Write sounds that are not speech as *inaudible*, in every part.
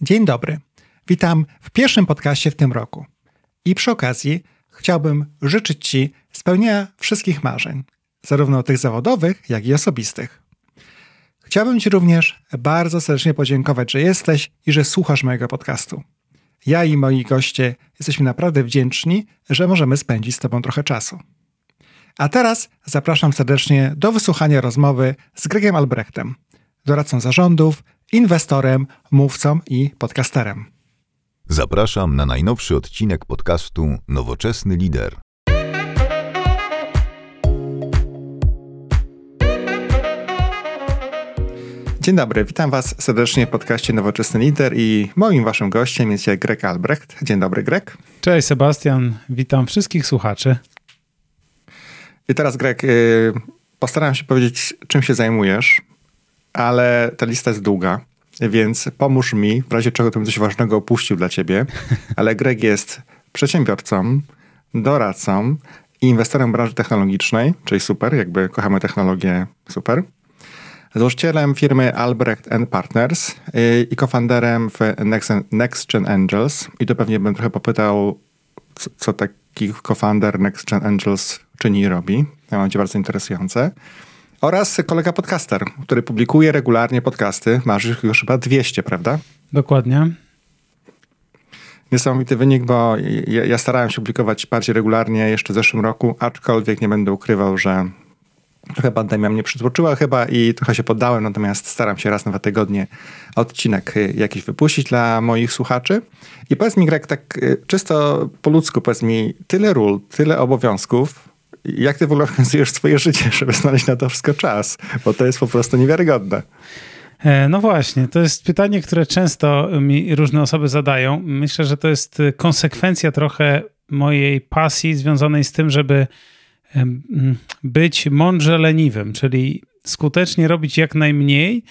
Dzień dobry. Witam w pierwszym podcaście w tym roku. I przy okazji chciałbym życzyć Ci spełnienia wszystkich marzeń, zarówno tych zawodowych, jak i osobistych. Chciałbym Ci również bardzo serdecznie podziękować, że jesteś i że słuchasz mojego podcastu. Ja i moi goście jesteśmy naprawdę wdzięczni, że możemy spędzić z Tobą trochę czasu. A teraz zapraszam serdecznie do wysłuchania rozmowy z Gregiem Albrechtem, doradcą zarządów, inwestorem, mówcą i podcasterem. Zapraszam na najnowszy odcinek podcastu Nowoczesny Lider. Dzień dobry, witam Was serdecznie w podcaście Nowoczesny Lider i moim Waszym gościem jest Greg Albrecht. Dzień dobry, Greg. Cześć Sebastian, witam wszystkich słuchaczy. I teraz, Greg, y, postaram się powiedzieć, czym się zajmujesz, ale ta lista jest długa, więc pomóż mi, w razie czego to bym coś ważnego opuścił dla ciebie. *laughs* Ale Greg jest przedsiębiorcą, doradcą i inwestorem branży technologicznej, czyli super, jakby kochamy technologię, super. Założycielem firmy Albrecht Partners y, i cofounderem w Next, Gen Angels. I to pewnie bym trochę popytał, co, co taki cofounder Next Gen Angels czyni i robi. To będzie bardzo interesujące. Oraz kolega podcaster, który publikuje regularnie podcasty. Masz już chyba 200, prawda? Dokładnie. Niesamowity wynik, bo ja, ja, starałem się publikować bardziej regularnie jeszcze w zeszłym roku, aczkolwiek nie będę ukrywał, że trochę pandemia mnie przytłoczyła chyba i trochę się poddałem, natomiast staram się raz na dwa tygodnie odcinek jakiś wypuścić dla moich słuchaczy. I powiedz mi, Greg, tak y, czysto po ludzku, powiedz mi, tyle ról, tyle obowiązków, jak ty w ogóle organizujesz swoje życie, żeby znaleźć na to wszystko czas? Bo to jest po prostu niewiarygodne. E, no właśnie, to jest pytanie, które często mi różne osoby zadają. Myślę, że to jest konsekwencja trochę mojej pasji związanej z tym, żeby być mądrze leniwym, czyli skutecznie robić jak najmniej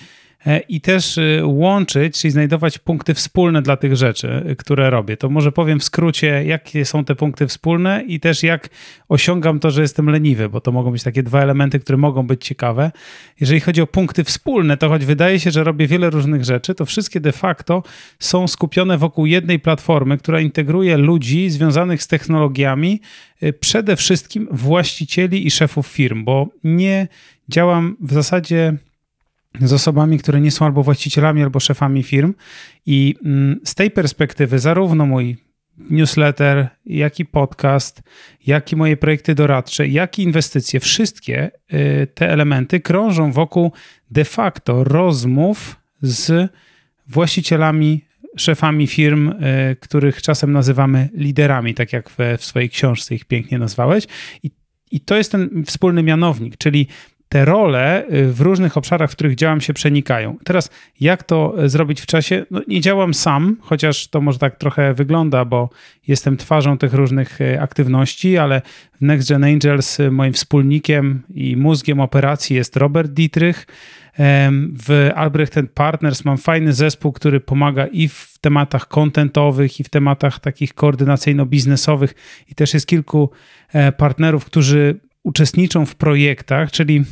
i też y, łączyć, czyli znajdować punkty wspólne dla tych rzeczy, y, które robię. To może powiem w skrócie, jakie są te punkty wspólne i też jak osiągam to, że jestem leniwy, bo to mogą być takie dwa elementy, które mogą być ciekawe. Jeżeli chodzi o punkty wspólne, to choć wydaje się, że robię wiele różnych rzeczy, to wszystkie de facto są skupione wokół jednej platformy, która integruje ludzi związanych z technologiami, przede wszystkim właścicieli i szefów firm, bo nie działam w zasadzie z osobami, które nie są albo właścicielami, albo szefami firm. I mm, z tej perspektywy, zarówno mój newsletter, jak i podcast, jak i moje projekty doradcze, jak i inwestycje, wszystkie y, te elementy krążą wokół de facto rozmów z właścicielami, szefami firm, y, których czasem nazywamy liderami, tak jak w, w swojej książce ich pięknie nazwałeś. I, I to jest ten wspólny mianownik, czyli te role y, w różnych obszarach, w których działam, się przenikają. Teraz, jak to y, zrobić w czasie? No, nie działam sam, chociaż to może tak trochę wygląda, bo jestem twarzą tych różnych y, aktywności, ale w Next Gen Angels moim wspólnikiem i mózgiem operacji jest Robert Dietrich. W Albrecht Partners mam fajny zespół, który pomaga i w tematach kontentowych, i w tematach takich koordynacyjno-biznesowych, i też jest kilku e, partnerów, którzy uczestniczą w projektach, czyli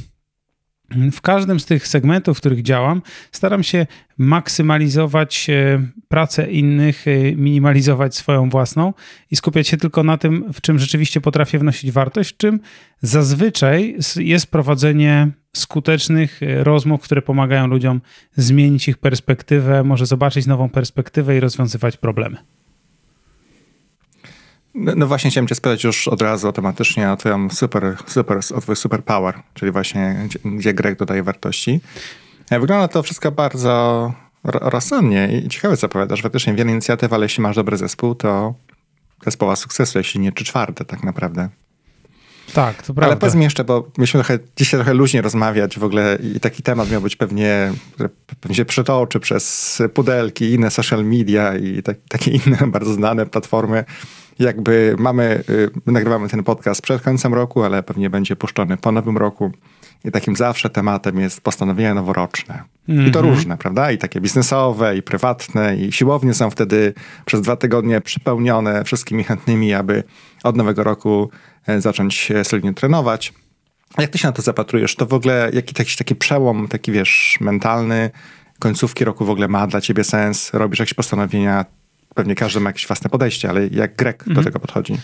w każdym z tych segmentów, w których działam, staram się maksymalizować e, pracę innych, e, minimalizować swoją własną i skupiać się tylko na tym, w czym rzeczywiście potrafię wnosić wartość, w czym zazwyczaj jest prowadzenie skutecznych e, rozmów, które pomagają ludziom zmienić ich perspektywę, może zobaczyć nową perspektywę i rozwiązywać problemy. No, no, właśnie chciałem cię spytać już od razu automatycznie o twoją super, super, o twój superpower, czyli właśnie gdzie, Greg dodaje wartości. E, wygląda to wszystko bardzo rozsądnie i ciekawe co opowiadasz. Faktycznie wiele inicjatyw, ale jeśli masz dobry zespół, to zespoła sukcesu, jeśli nie czy czwarte tak naprawdę. Tak, to prawda. Ale powiedz mi jeszcze, bo myśmy trochę, dzisiaj trochę luźnie rozmawiać w ogóle i taki temat miał być pewnie, pewnie się przetoczy przez pudelki, inne social media i tak, takie *laughs* inne bardzo znane platformy jakby mamy, y, nagrywamy ten podcast przed końcem roku, ale pewnie będzie puszczony po nowym roku. I takim zawsze tematem jest postanowienia noworoczne. Mm -hmm. I to mhm. różne, prawda? I takie biznesowe, i prywatne, i siłownie są wtedy przez dwa tygodnie przypełnione wszystkimi chętnymi, aby od nowego roku zacząć solidnie trenować. Jak ty się na to zapatrujesz? To w ogóle jakiś taki, taki przełom, taki wiesz, mentalny, końcówki roku w ogóle ma dla ciebie sens, robisz jakieś postanowienia, pewnie każdy ma jakieś własne podejście, ale jak Grek mhm. do tego podchodzi?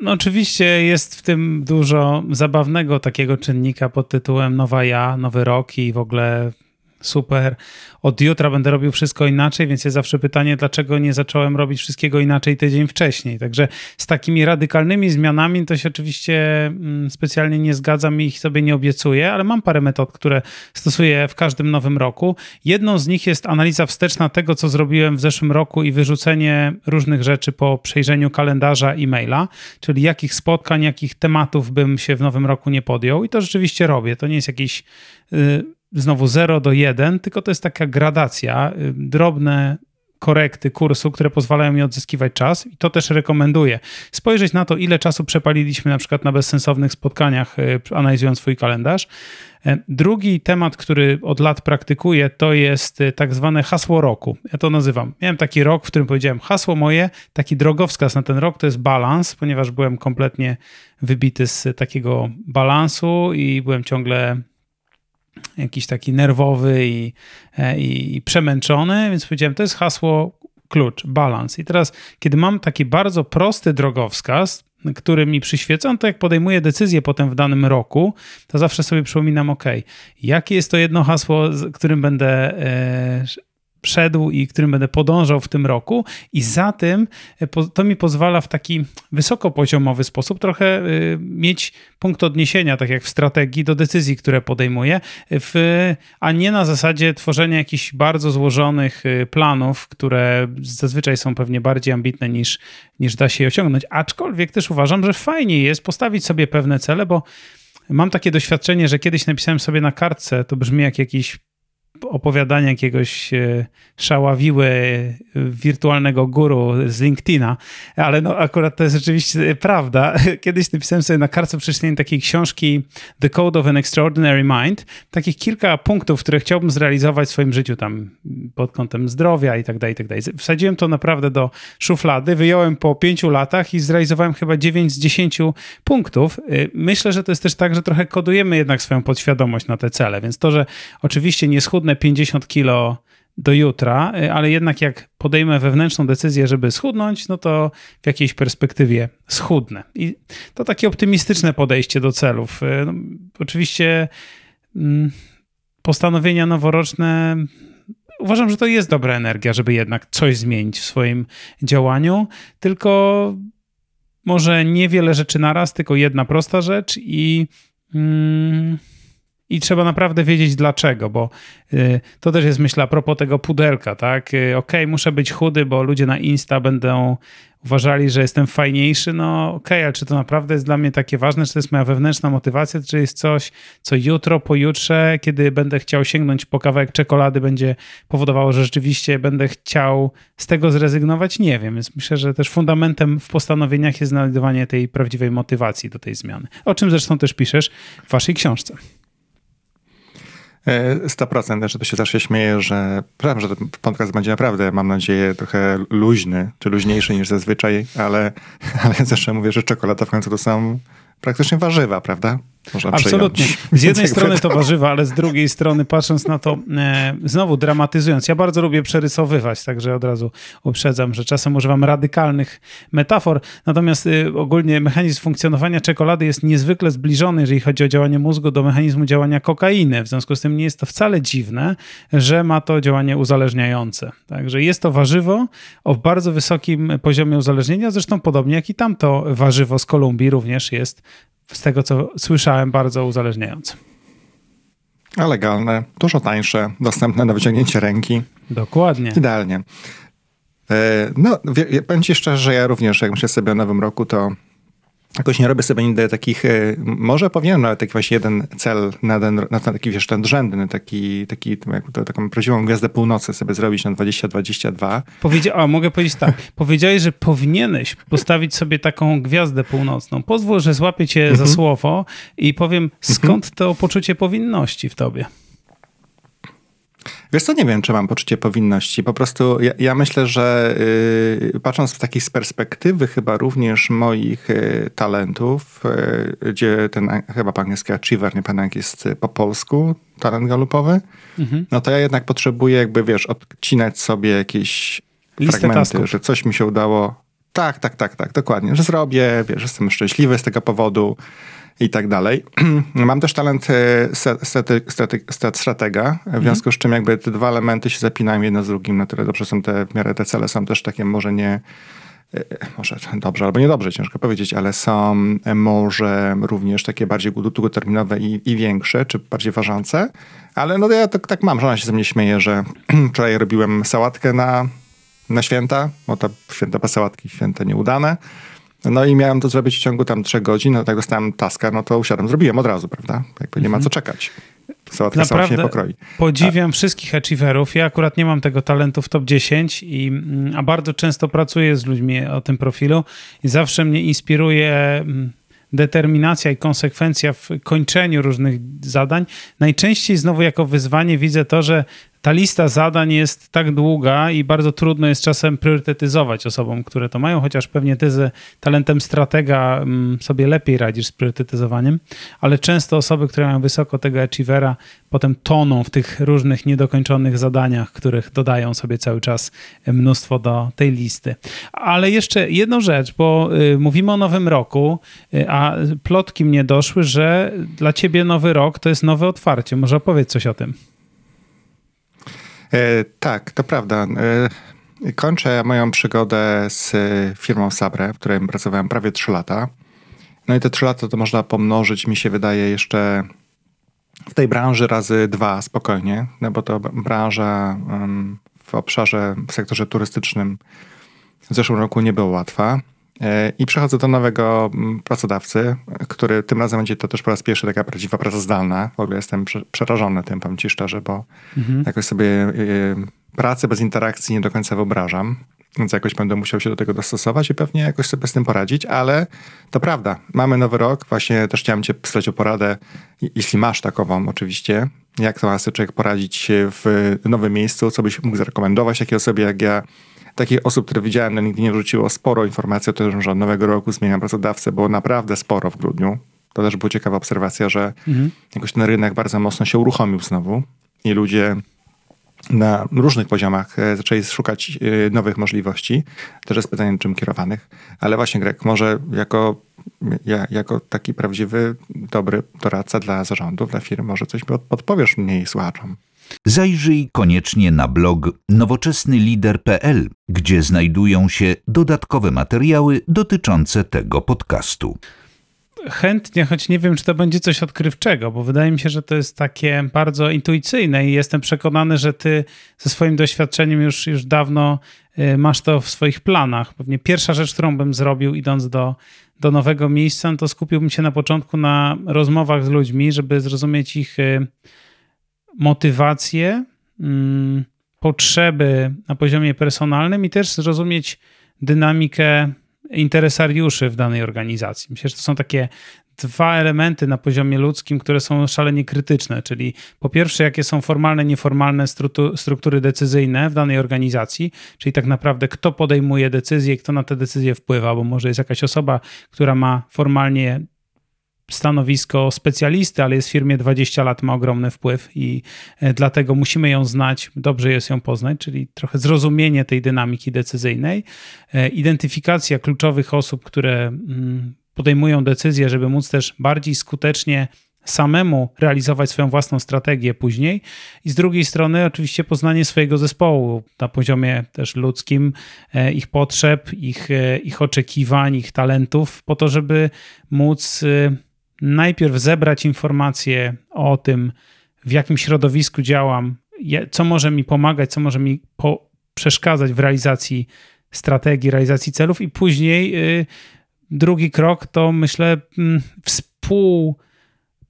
No oczywiście jest w tym dużo zabawnego takiego czynnika pod tytułem nowa ja, nowy rok i w ogóle super od jutra będę robił wszystko inaczej, więc jest zawsze pytanie, dlaczego nie zacząłem robić wszystkiego inaczej tydzień wcześniej. Także z takimi radykalnymi zmianami to się oczywiście mm, specjalnie nie zgadzam i ich sobie nie obiecuję, ale mam parę metod, które stosuję w każdym nowym roku. Jedną z nich jest analiza wsteczna tego, co zrobiłem w zeszłym roku i wyrzucenie różnych rzeczy po przejrzeniu kalendarza e-maila, czyli jakich spotkań, jakich tematów bym się w nowym roku nie podjął i to rzeczywiście robię. To nie jest jakiś y, znowu 0 do 1, tylko to jest taka gradacja, y, drobne korekty kursu, które pozwalają mi odzyskiwać czas i to też rekomenduję. Spojrzeć na to, ile czasu przepaliliśmy na przykład na bezsensownych spotkaniach, y, analizując swój kalendarz. E, drugi temat, który od lat praktykuję, to jest y, tak zwane hasło roku. Ja to nazywam. Miałem taki rok, w którym powiedziałem hasło moje, taki drogowskaz na ten rok to jest balans, ponieważ byłem kompletnie wybity z takiego balansu i byłem ciągle jakiś taki nerwowy i, e, i, i przemęczony, więc powiedziałem, to jest hasło klucz, balans. I teraz, kiedy mam taki bardzo prosty drogowskaz, który mi przyświeca, to jak podejmuję decyzję potem w danym roku, to zawsze sobie przypominam, ok, jakie jest to jedno hasło, którym będę e, szedł i którym będę podążał w tym roku i za tym e, to mi pozwala w taki wysokopoziomowy sposób trochę e, mieć punkt odniesienia, tak jak w strategii, do decyzji, które podejmuję, w, a nie na zasadzie tworzenia jakichś bardzo złożonych e, planów, które zazwyczaj są pewnie bardziej ambitne niż, niż da się je osiągnąć. Aczkolwiek też uważam, że fajnie jest postawić sobie pewne cele, bo mam takie doświadczenie, że kiedyś napisałem sobie na kartce, to brzmi jak jakiś opowiadania jakiegoś e, szaławiły wirtualnego guru z LinkedIna, ale no akurat to jest rzeczywiście prawda. *laughs* Kiedyś napisałem sobie na kartce przeczytania takiej książki The Code of an Extraordinary Mind, takich kilka punktów, które chciałbym zrealizować w swoim życiu tam pod kątem zdrowia i tak dalej, i tak dalej. Wsadziłem to naprawdę do szuflady, wyjąłem po pięciu latach i zrealizowałem chyba 9 z 10 punktów. Y, myślę, że to jest też tak, że trochę kodujemy jednak swoją podświadomość na te cele, więc to, że oczywiście nie schudnę 50 kilo do jutra, y, ale jednak jak podejmę wewnętrzną decyzję, żeby schudnąć, no to w jakiejś perspektywie schudnę. I to takie optymistyczne podejście do celów. Y, no, oczywiście mm, postanowienia noworoczne uważam, że to jest dobra energia, żeby jednak coś zmienić w swoim działaniu, tylko może niewiele rzeczy naraz, tylko jedna prosta rzecz i. Mm, i trzeba naprawdę wiedzieć dlaczego, bo y, to też jest myślę a propos tego pudelka, tak? Y, okay, muszę być chudy, bo ludzie na Insta będą uważali, że jestem fajniejszy, no okay, ale czy to naprawdę jest dla mnie takie ważne, czy to jest moja wewnętrzna motywacja, czy jest coś, co jutro, pojutrze, kiedy będę chciał sięgnąć po kawałek czekolady, będzie powodowało, że rzeczywiście będę chciał z tego zrezygnować? Nie wiem, więc myślę, że też fundamentem w postanowieniach jest znajdowanie tej prawdziwej motywacji do tej zmiany. O czym zresztą też piszesz w waszej książce. 100%. Znaczy to się zawsze śmieję, że, że ten podcast będzie naprawdę, mam nadzieję, trochę luźny, czy luźniejszy niż zazwyczaj, ale, *laughs* ale zawsze mówię, że czekolada w końcu to są praktycznie warzywa, prawda? Można Absolutnie. Z jednej *laughs* strony to warzywa, ale z drugiej strony patrząc na to, e, znowu dramatyzując, ja bardzo lubię przerysowywać, także od razu uprzedzam, że czasem używam radykalnych metafor, natomiast e, ogólnie mechanizm funkcjonowania czekolady jest niezwykle zbliżony, jeżeli chodzi o działanie mózgu, do mechanizmu działania kokainy. W związku z tym nie jest to wcale dziwne, że ma to działanie uzależniające. Także jest to warzywo o bardzo wysokim poziomie uzależnienia, zresztą podobnie jak i tamto warzywo z Kolumbii również jest z tego co słyszałem, bardzo uzależniające. A legalne, dużo tańsze, dostępne na wyciągnięcie ręki. Dokładnie. Idealnie. E, no, powiem ci szczerze, że ja również, jak myślę sobie o nowym roku, to Jakoś nie robię sobie nigdy takich, e, może powinienem nawet taki właśnie jeden cel na ten, na taki, wiesz, ten rzędny, taki, taki to, taką prawdziwą gwiazdę północy sobie zrobić na 2022. Powiedzia a, mogę powiedzieć tak, *laughs* powiedziałeś, że powinieneś postawić sobie taką gwiazdę północną. Pozwól, że złapię cię mhm. za słowo i powiem, skąd mhm. to poczucie powinności w tobie? Wiesz co, nie wiem, czy mam poczucie powinności. Po prostu ja, ja myślę, że yy, patrząc w takiej z perspektywy chyba również moich yy, talentów, yy, gdzie ten chyba po angielsku achiever, nie pamiętam jak jest po polsku, talent galupowy, Mhm. no to ja jednak potrzebuję jakby, wiesz, odcinać sobie jakieś Listę fragmenty, tasków. że coś mi się udało. Tak, tak, tak, tak, dokładnie, że zrobię, wiesz, jestem szczęśliwy z tego powodu i tak dalej. *clears throat* Mam też talent e, stratega, w związku z czym jakby te dwa elementy się zapinają jedno z drugim, na tyle dobrze są te, w miarę te cele są też takie może nie, e, może dobrze albo niedobrze, ciężko powiedzieć, ale są e, może również takie bardziej dłu- długoterminowe i, i większe, czy bardziej ważące, ale no ja tak, tak mam, żona się ze mnie śmieje, że *clears throat* wczoraj robiłem sałatkę na, na święta, bo to święta bez sałatki, święta nieudane, no i miałem to zrobić w ciągu tam trzech godzin, no tak dostałem taska, no to usiadłem, zrobiłem od razu, prawda? Jakby nie ma co czekać. Sałatka sama się nie pokroi. podziwiam wszystkich achieverów. Ja akurat nie mam tego talentu w top 10, i, mm, a bardzo często pracuję z ludźmi o tym profilu i zawsze mnie inspiruje mm, determinacja i konsekwencja w kończeniu różnych zadań. Najczęściej znowu jako wyzwanie widzę to, że ta lista zadań jest tak długa i bardzo trudno jest czasem priorytetyzować osobom, które to mają, chociaż pewnie ty z talentem stratega mm, sobie lepiej radzisz z priorytetyzowaniem, ale często osoby, które mają wysoko tego achievera, potem toną w tych różnych niedokończonych zadaniach, których dodają sobie cały czas mnóstwo do tej listy. Ale jeszcze jedną rzecz, bo y, mówimy o nowym roku, y, a plotki mnie doszły, że dla ciebie nowy rok to jest nowe otwarcie. Może opowiedz coś o tym. E, tak, to prawda. E, kończę moją przygodę z firmą Sabre, w której pracowałem prawie 3 lata. No i te 3 lata to można pomnożyć, mi się wydaje, jeszcze w tej branży razy dwa spokojnie, no bo to branża w obszarze, w sektorze turystycznym w zeszłym roku nie była łatwa. E, I przechodzę do nowego mm, pracodawcy, który tym razem będzie to też po raz pierwszy taka prawdziwa praca zdalna. W ogóle jestem prze- przerażony tym, powiem ci szczerze, bo jakoś sobie y, pracę bez interakcji nie do końca wyobrażam. Więc jakoś będę musiał się do tego dostosować i pewnie jakoś sobie z tym poradzić, ale to prawda. Mamy nowy rok. Właśnie też chciałem cię spytać o poradę, jeśli masz takową oczywiście. Jak to człowiek poradzić w nowym miejscu? Co byś mógł zarekomendować takiej osobie jak ja? Takich osób, które widziałem na LinkedInie wrzuciło sporo informacji o tym, że od nowego roku zmieniam pracodawcę. Było naprawdę sporo w grudniu. To też była ciekawa obserwacja, że jakoś ten rynek bardzo mocno się uruchomił znowu i ludzie na różnych poziomach e, zaczęli szukać e, nowych możliwości. Też jest pytanie, czym kierowanych. Ale właśnie, Greg, może jako, ja, jako taki prawdziwy, dobry doradca dla zarządów, dla firm, może coś podpowiesz mniej słuchaczom. Zajrzyj koniecznie na blog nowoczesnylider.pl, gdzie znajdują się dodatkowe materiały dotyczące tego podcastu. chętnie, choć nie wiem, czy to będzie coś odkrywczego, bo wydaje mi się, że to jest takie bardzo intuicyjne i jestem przekonany, że ty ze swoim doświadczeniem już, już dawno y, masz to w swoich planach. Pewnie pierwsza rzecz, którą bym zrobił, idąc do, do nowego miejsca, no to skupiłbym się na początku na rozmowach z ludźmi, żeby zrozumieć ich y, motywacje, mm, potrzeby na poziomie personalnym i też zrozumieć dynamikę interesariuszy w danej organizacji. Myślę, że to są takie dwa elementy na poziomie ludzkim, które są szalenie krytyczne, czyli po pierwsze, jakie są formalne, nieformalne struktu- struktury decyzyjne w danej organizacji, czyli tak naprawdę kto podejmuje decyzje, kto na te decyzje wpływa, bo może jest jakaś osoba, która ma formalnie stanowisko specjalisty, ale jest w firmie 20 lat, ma ogromny wpływ i e, dlatego musimy ją znać, dobrze jest ją poznać, czyli trochę zrozumienie tej dynamiki decyzyjnej, e, identyfikacja kluczowych osób, które mm, podejmują decyzje, żeby móc też bardziej skutecznie samemu realizować swoją własną strategię później. I z drugiej strony oczywiście poznanie swojego zespołu na poziomie też ludzkim, e, ich potrzeb, ich, ich oczekiwań, ich talentów, po to, żeby móc najpierw zebrać informacje o tym, w jakim środowisku działam, co może mi pomagać, co może mi po- przeszkadzać w realizacji strategii, realizacji celów, i później y, drugi krok to myślę mm, współ,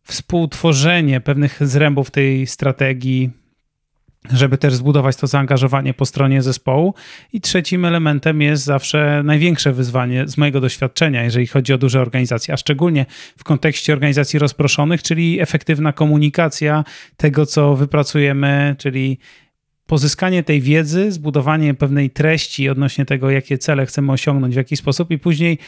współtworzenie pewnych zrębów tej strategii, żeby też zbudować to zaangażowanie po stronie zespołu. I trzecim elementem jest zawsze największe wyzwanie z mojego doświadczenia, jeżeli chodzi o duże organizacje, a szczególnie w kontekście organizacji rozproszonych, czyli efektywna komunikacja tego, co wypracujemy, czyli pozyskanie tej wiedzy, zbudowanie pewnej treści odnośnie tego, jakie cele chcemy osiągnąć, w jaki sposób, i później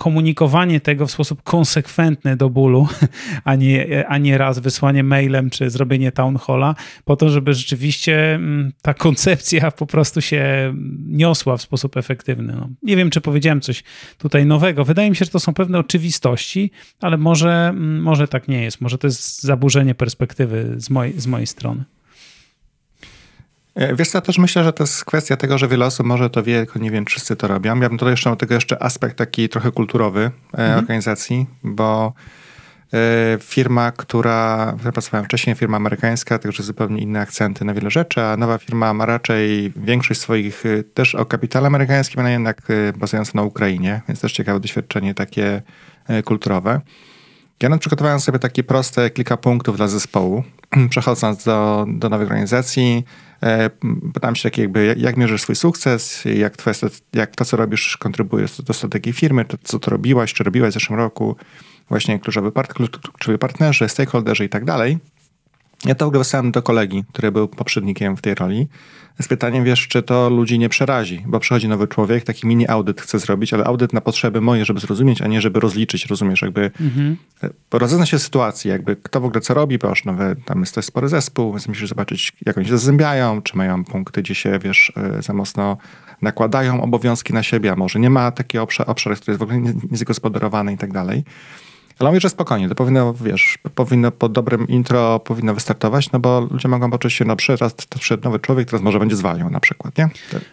komunikowanie tego w sposób konsekwentny do bólu, *laughs* a nie, a nie raz wysłanie mailem czy zrobienie town halla, po to, żeby rzeczywiście mm, ta koncepcja po prostu się niosła w sposób efektywny. No. Nie wiem, czy powiedziałem coś tutaj nowego. Wydaje mi się, że to są pewne oczywistości, ale może, mm, może tak nie jest. Może to jest zaburzenie perspektywy z mojej, z mojej strony. E, wiesz co, ja też myślę, że to jest kwestia tego, że wiele osób może to wie, tylko nie wiem, wszyscy to robią. Ja bym tutaj jeszcze do tego jeszcze aspekt taki trochę kulturowy e, mhm. organizacji, bo e, firma, która, która pracowałem wcześniej, firma amerykańska, także zupełnie inne akcenty na wiele rzeczy, a nowa firma ma raczej większość swoich też o kapitale amerykańskim, ale jednak bazujące na Ukrainie, więc też ciekawe doświadczenie takie kulturowe. Ja przygotowałem sobie takie proste kilka punktów dla zespołu, *clears throat* przechodząc do, do nowej organizacji, pytam się tak jakby, jak mierzysz swój sukces, jak, twoje, jak to, co robisz, kontrybuje do strategii firmy, to, co to robiłaś, czy robiłaś w zeszłym roku, właśnie kluczowy, part, kluczowi partnerzy, stakeholderzy i tak dalej. Ja to w wysłałem do kolegi, który był poprzednikiem w tej roli, z pytaniem, wiesz, czy to ludzi nie przerazi, bo przychodzi nowy człowiek, taki mini audyt chce zrobić, ale audyt na potrzeby moje, żeby zrozumieć, a nie żeby rozliczyć, rozumiesz, jakby mhm. rozeznać się sytuacji, jakby kto w ogóle co robi, bo już nowe, tam jest też spory zespół, więc musisz zobaczyć, jak oni się zazębiają, czy mają punkty, gdzie się, wiesz, e, za mocno nakładają obowiązki na siebie, a może nie ma takiego obszaru, obszar który jest w ogóle niezagospodarowany i tak dalej. Ale mówię, że spokojnie, to powinno, wiesz, powinno po dobrym intro powinno wystartować, no bo ludzie mogą poczuć się, no przyszedł, przyszedł nowy człowiek, teraz może będzie zwalniał na przykład, nie?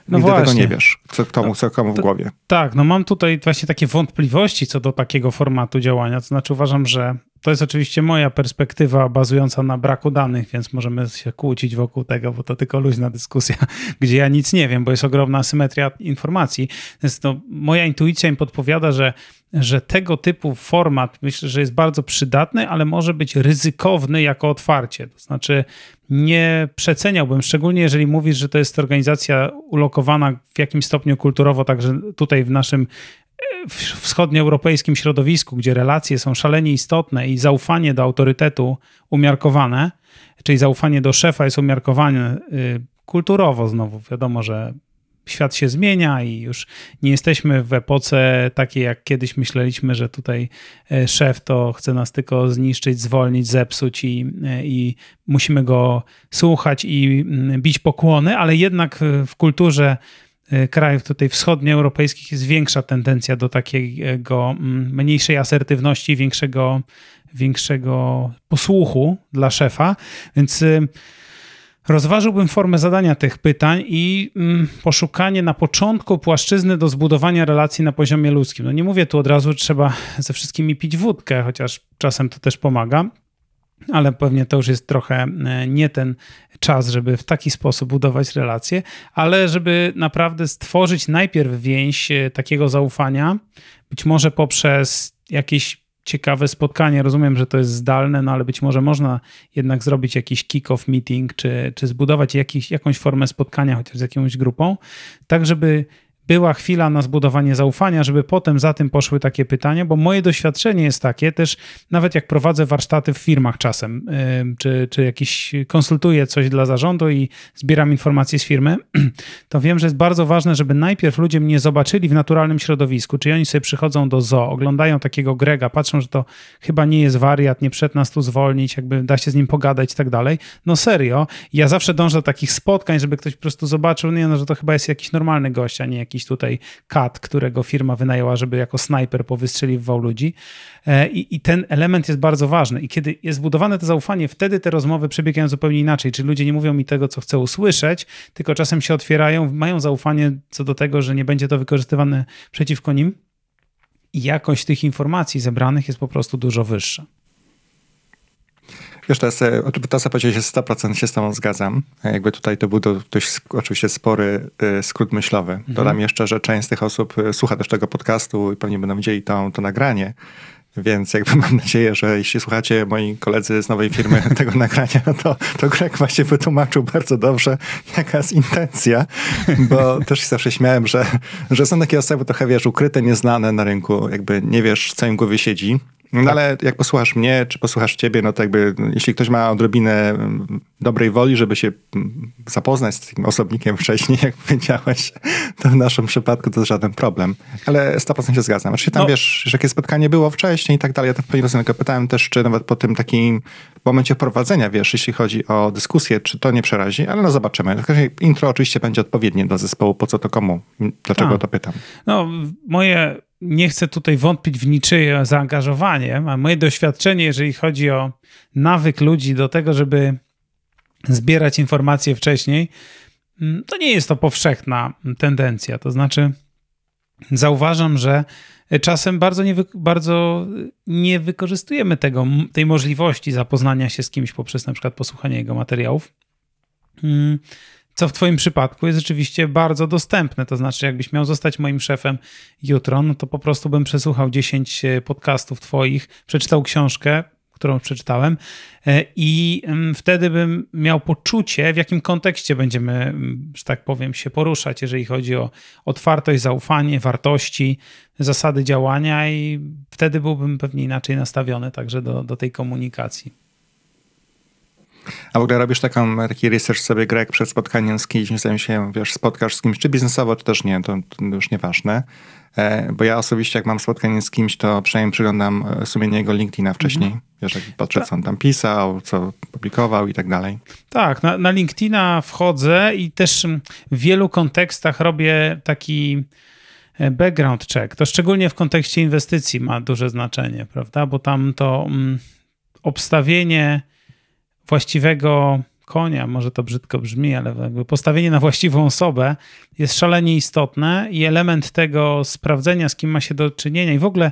No Nigdy właśnie. tego nie wiesz, co komu, co komu w głowie. Tak, no mam tutaj właśnie takie wątpliwości co do takiego formatu działania, to znaczy uważam, że to jest oczywiście moja perspektywa bazująca na braku danych, więc możemy się kłócić wokół tego, bo to tylko luźna dyskusja, *laughs* gdzie ja nic nie wiem, bo jest ogromna symetria informacji. Więc to moja intuicja im podpowiada, że, że tego typu format myślę, że jest bardzo przydatny, ale może być ryzykowny jako otwarcie. To znaczy nie przeceniałbym, szczególnie jeżeli mówisz, że to jest organizacja ulokowana w jakimś stopniu kulturowo, także tutaj w naszym w wschodnioeuropejskim środowisku, gdzie relacje są szalenie istotne i zaufanie do autorytetu umiarkowane, czyli zaufanie do szefa jest umiarkowane y, kulturowo znowu. Wiadomo, że świat się zmienia i już nie jesteśmy w epoce takiej, jak kiedyś myśleliśmy, że tutaj e, szef to chce nas tylko zniszczyć, zwolnić, zepsuć i, e, i musimy go słuchać i mm, bić pokłony, ale jednak w kulturze krajów tutaj wschodnioeuropejskich jest większa tendencja do takiego mm, mniejszej asertywności, większego, większego posłuchu dla szefa, więc y, rozważyłbym formę zadania tych pytań i mm, poszukanie na początku płaszczyzny do zbudowania relacji na poziomie ludzkim. No nie mówię tu od razu, trzeba ze wszystkimi pić wódkę, chociaż czasem to też pomaga, ale pewnie to już jest trochę e, nie ten czas, żeby w taki sposób budować relacje, ale żeby naprawdę stworzyć najpierw więź e, takiego zaufania, być może poprzez jakieś ciekawe spotkanie. Rozumiem, że to jest zdalne, no ale być może można jednak zrobić jakiś kick-off meeting, czy, czy zbudować jakiś, jakąś formę spotkania chociaż z jakąś grupą, tak żeby była chwila na zbudowanie zaufania, żeby potem za tym poszły takie pytania, bo moje doświadczenie jest takie, też nawet jak prowadzę warsztaty w firmach czasem, czy, czy jakiś konsultuję coś dla zarządu i zbieram informacje z firmy, *clears throat* to wiem, że jest bardzo ważne, żeby najpierw ludzie mnie zobaczyli w naturalnym środowisku, czyli oni sobie przychodzą do zoo, oglądają takiego Grega, patrzą, że to chyba nie jest wariat, nie przed nas tu zwolnić, jakby da się z nim pogadać i tak dalej. No serio, ja zawsze dążę do takich spotkań, żeby ktoś po prostu zobaczył, nie no, że to chyba jest jakiś normalny gość, a nie jakiś jakiś tutaj kat, którego firma wynajęła, żeby jako snajper powystrzeliwał ludzi. E, I, I, ten element jest bardzo ważny. I kiedy jest zbudowane to zaufanie, wtedy te rozmowy przebiegają zupełnie inaczej. Czyli ludzie nie mówią mi tego, co chcę usłyszeć, tylko czasem się otwierają, mają zaufanie co do tego, że nie będzie to wykorzystywane przeciwko nim. I jakość tych informacji zebranych jest po prostu dużo wyższa. Wiesz, teraz, to co powiedziałeś, 100% się z tobą zgadzam. Jakby tutaj to był dość oczywiście spory y, skrót myślowy. Mhm. Dodam jeszcze, że część z tych osób y, słucha też tego podcastu i pewnie będą widzieli to, to nagranie. Więc jakby mam nadzieję, że jeśli słuchacie moi koledzy z nowej firmy *laughs* tego nagrania, to, to Greg właśnie wytłumaczył bardzo dobrze, jaka jest intencja, bo też się zawsze śmiałem, że, że są takie osoby trochę, wiesz, ukryte, nieznane na rynku, jakby nie wiesz, co im głowie siedzi No tak. ale jak posłuchasz mnie, czy posłuchasz ciebie, no to jakby, jeśli ktoś ma odrobinę mm, dobrej woli, żeby się mm, zapoznać z tym osobnikiem wcześniej, *laughs* jak powiedziałeś, to w naszym przypadku to jest żaden problem. Ale 100% się zgadzam. Znaczy tam, no. wiesz, że jakie spotkanie było wcześniej i tak dalej. Ja to pewnie rozumiem, pytałem też, czy nawet po tym takim momencie wprowadzenia, wiesz, jeśli chodzi o dyskusję, czy to nie przerazi, ale no zobaczymy. Intro oczywiście będzie odpowiednie do zespołu, po co to komu, dlaczego A. to pytam. No, moje nie chcę tutaj wątpić w niczyje zaangażowanie, a moje doświadczenie, jeżeli chodzi o nawyk ludzi do tego, żeby zbierać informacje wcześniej, mm, to nie jest to powszechna tendencja. To znaczy, zauważam, że czasem bardzo nie, bardzo nie wykorzystujemy tego, tej możliwości zapoznania się z kimś poprzez na przykład posłuchanie jego materiałów. Co w Twoim przypadku jest rzeczywiście bardzo dostępne. To znaczy, jakbyś miał zostać moim szefem jutro, no to po prostu bym przesłuchał 10 e, podcastów Twoich, przeczytał książkę, którą przeczytałem, e, i mm, wtedy bym miał poczucie, w jakim kontekście będziemy, mm, że tak powiem, się poruszać, jeżeli chodzi o otwartość, zaufanie, wartości, zasady działania, i wtedy byłbym pewnie inaczej nastawiony także do, do tej komunikacji. A w ogóle robisz taką, taki research sobie, Greg, przed spotkaniem z kimś, zanim się, wiesz, spotkasz z kimś, czy biznesowo, czy też nie, to, to już nieważne. E, bo ja osobiście, jak mam spotkanie z kimś, to przynajmniej przyglądam e, sumienie jego LinkedIna wcześniej. Mhm. Wiesz, jak patrzę, co on tam pisał, co publikował i tak dalej. Tak, na, na LinkedIna wchodzę i też w wielu kontekstach robię taki e, background check. To szczególnie w kontekście inwestycji ma duże znaczenie, prawda? Bo tam to mm, obstawienie właściwego konia, może to brzydko brzmi, ale postawienie na właściwą osobę jest szalenie istotne i element tego sprawdzenia, z kim ma się do czynienia i w ogóle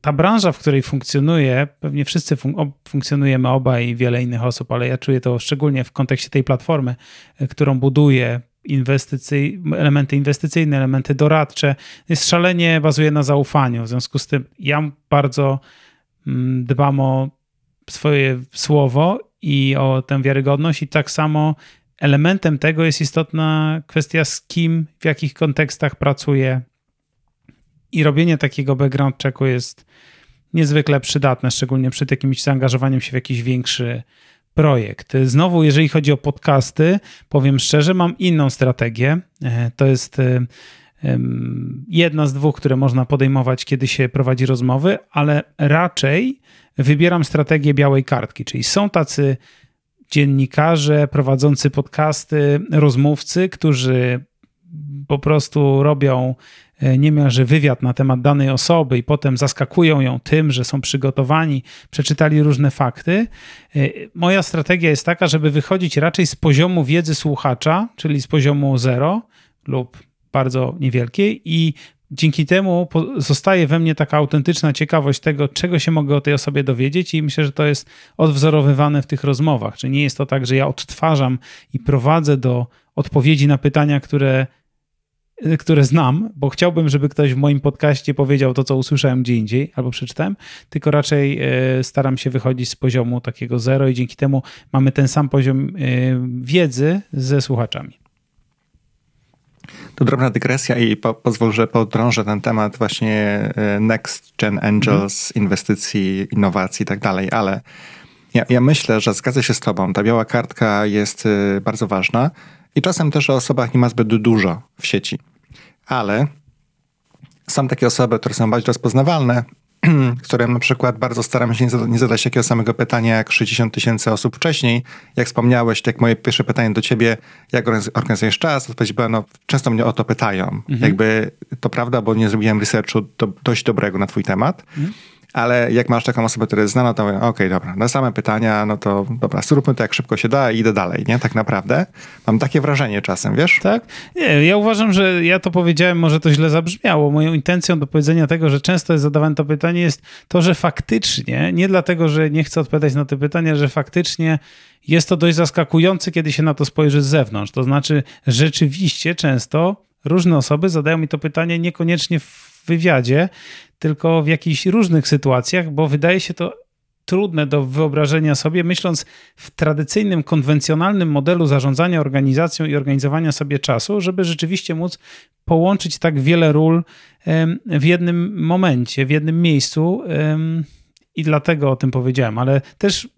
ta branża, w której funkcjonuje, pewnie wszyscy fun funkcjonujemy oba i wiele innych osób, ale ja czuję to szczególnie w kontekście tej platformy, e, którą buduję, inwestycyj, elementy inwestycyjne, elementy doradcze, jest szalenie bazuje na zaufaniu. W związku z tym ja bardzo mm, dbam o swoje słowo i o tę wiarygodność, i tak samo elementem tego jest istotna kwestia, z kim, w jakich kontekstach pracuję. I robienie takiego background checku jest niezwykle przydatne, szczególnie przed jakimś zaangażowaniem się w jakiś większy projekt. Znowu, jeżeli chodzi o podcasty, powiem szczerze, mam inną strategię. E, to jest e, jedna z dwóch, które można podejmować, kiedy się prowadzi rozmowy, ale raczej wybieram strategię białej kartki, czyli są tacy dziennikarze prowadzący podcasty, rozmówcy, którzy po prostu robią e, niemalże wywiad na temat danej osoby i potem zaskakują ją tym, że są przygotowani, przeczytali różne fakty. E, moja strategia jest taka, żeby wychodzić raczej z poziomu wiedzy słuchacza, czyli z poziomu zero lub bardzo niewielkiej i dzięki temu zostaje we mnie taka autentyczna ciekawość tego, czego się mogę o tej osobie dowiedzieć, i myślę, że to jest odwzorowywane w tych rozmowach. Czy nie jest to tak, że ja odtwarzam i prowadzę do odpowiedzi na pytania, które, które znam, bo chciałbym, żeby ktoś w moim podcaście powiedział to, co usłyszałem gdzie indziej albo przeczytałem, tylko raczej e, staram się wychodzić z poziomu takiego zero i dzięki temu mamy ten sam poziom e, wiedzy ze słuchaczami. To drobna dygresja i po, pozwól, że podrążę ten temat właśnie e, Next Gen Angels, mhm. inwestycji, innowacji i tak dalej, ale ja, ja, myślę, że zgadzę się z tobą. Ta biała kartka jest e, bardzo ważna i czasem też o osobach nie ma zbyt dużo w sieci. Ale są takie osoby, które są bardziej rozpoznawalne, *clears throat* którym na przykład bardzo staram się nie zadać takiego samego pytania jak 60 tysięcy osób wcześniej. Jak wspomniałeś, tak moje pierwsze pytanie do ciebie, jak organizujesz czas? Odpowiedź była, no często mnie o to pytają. Mhm. Jakby to prawda, bo nie zrobiłem researchu do, dość dobrego na twój temat. Mhm ale jak masz taką osobę, która jest znana, to okej, okay, dobra, na same pytania, no to dobra, zróbmy to jak szybko się da i idę dalej, nie? Tak naprawdę. Mam takie wrażenie czasem, wiesz? Tak? Nie, ja uważam, że ja to powiedziałem, może to źle zabrzmiało. Moją intencją do powiedzenia tego, że często jest zadawane to pytanie jest to, że faktycznie, nie dlatego, że nie chcę odpowiadać na te pytania, że faktycznie jest to dość zaskakujące, kiedy się na to spojrzy z zewnątrz. To znaczy, rzeczywiście często różne osoby zadają mi to pytanie niekoniecznie w wywiadzie, tylko w jakichś różnych sytuacjach, bo wydaje się to trudne do wyobrażenia sobie, myśląc w tradycyjnym, konwencjonalnym modelu zarządzania organizacją i organizowania sobie czasu, żeby rzeczywiście móc połączyć tak wiele ról w jednym momencie, w jednym miejscu. i dlatego o tym powiedziałem, ale też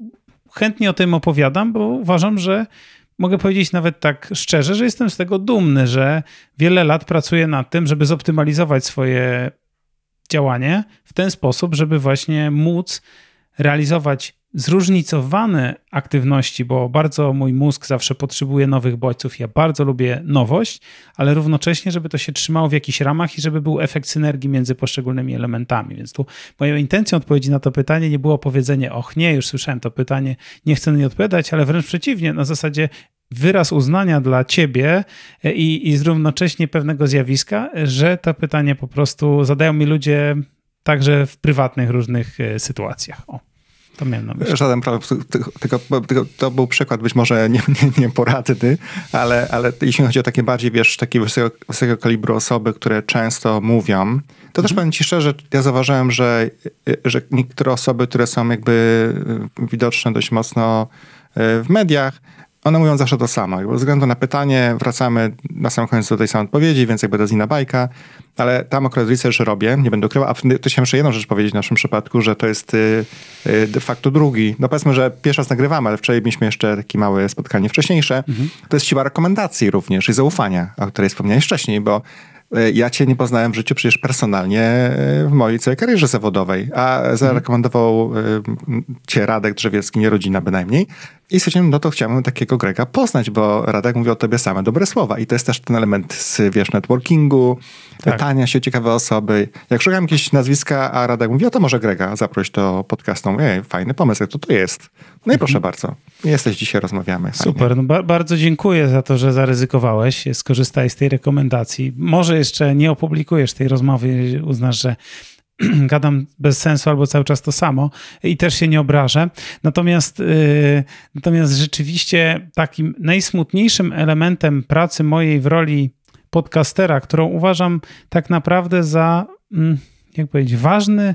chętnie o tym opowiadam, bo uważam, że mogę powiedzieć nawet tak szczerze, że jestem z tego dumny, że wiele lat pracuję nad tym, żeby zoptymalizować swoje działanie w ten sposób, żeby właśnie móc realizować zróżnicowane aktywności, bo bardzo mój mózg zawsze potrzebuje nowych bodźców. Ja bardzo lubię nowość, ale równocześnie, żeby to się trzymało w jakichś ramach i żeby był efekt synergii między poszczególnymi elementami. Więc tu moją intencją odpowiedzi na to pytanie nie było powiedzenie, och nie, już słyszałem to pytanie, nie chcę nie odpowiadać, ale wręcz przeciwnie, na zasadzie wyraz uznania dla ciebie i, i równocześnie pewnego zjawiska, że to pytanie po prostu zadają mi ludzie także w prywatnych różnych e, sytuacjach. O. To miałem na myśli. Żaden problem, tylko, tylko, to był przykład być może nie, nie, nie poradny, ale, ale jeśli chodzi o takie bardziej, wiesz, takiego wysokiego, wysokiego kalibru osoby, które często mówią, to mhm. też powiem ci szczerze, ja zauważyłem, że, że niektóre osoby, które są jakby widoczne dość mocno e, w mediach, one mówią zawsze to samo. Ze względu na pytanie wracamy na sam koniec do tej samej odpowiedzi, więc jakby to jest inna bajka. Ale tam akurat research robię, nie będę ukrywał. A to chciałem jeszcze jedną rzecz powiedzieć w naszym przypadku, że to jest y, y, de facto drugi. No powiedzmy, że pierwszy raz nagrywamy, ale wczoraj mieliśmy jeszcze takie małe spotkanie wcześniejsze. Mhm. To jest siła rekomendacji również i zaufania, o której wspomniałeś wcześniej, bo E, ja cię nie poznałem w życiu przecież personalnie w mojej całej karierze zawodowej, a zarekomendował cię Radek Drzewiecki, nie rodzina bynajmniej. I stwierdziłem, no to chciałbym takiego Grega poznać, bo Radek mówi o tobie same dobre słowa. I to jest też ten element z, wiesz, networkingu, tak. pytania się o ciekawe osoby. Jak szukam jakieś nazwiska, a Radek mówi, o to może Grega zaproś do podcastu. Ej, fajny pomysł, jak to to jest. No i proszę mhm. bardzo. Jesteś dzisiaj, rozmawiamy. Fajnie. Super, no ba bardzo dziękuję za to, że zaryzykowałeś, skorzystałeś z tej rekomendacji. Może jeszcze nie opublikujesz tej rozmowy, uznasz, że *clears throat* gadam bez sensu albo cały czas to samo i też się nie obrażę. Natomiast, yy, natomiast rzeczywiście takim najsmutniejszym elementem pracy mojej w roli podcastera, którą uważam tak naprawdę za, mm, jak powiedzieć, ważny,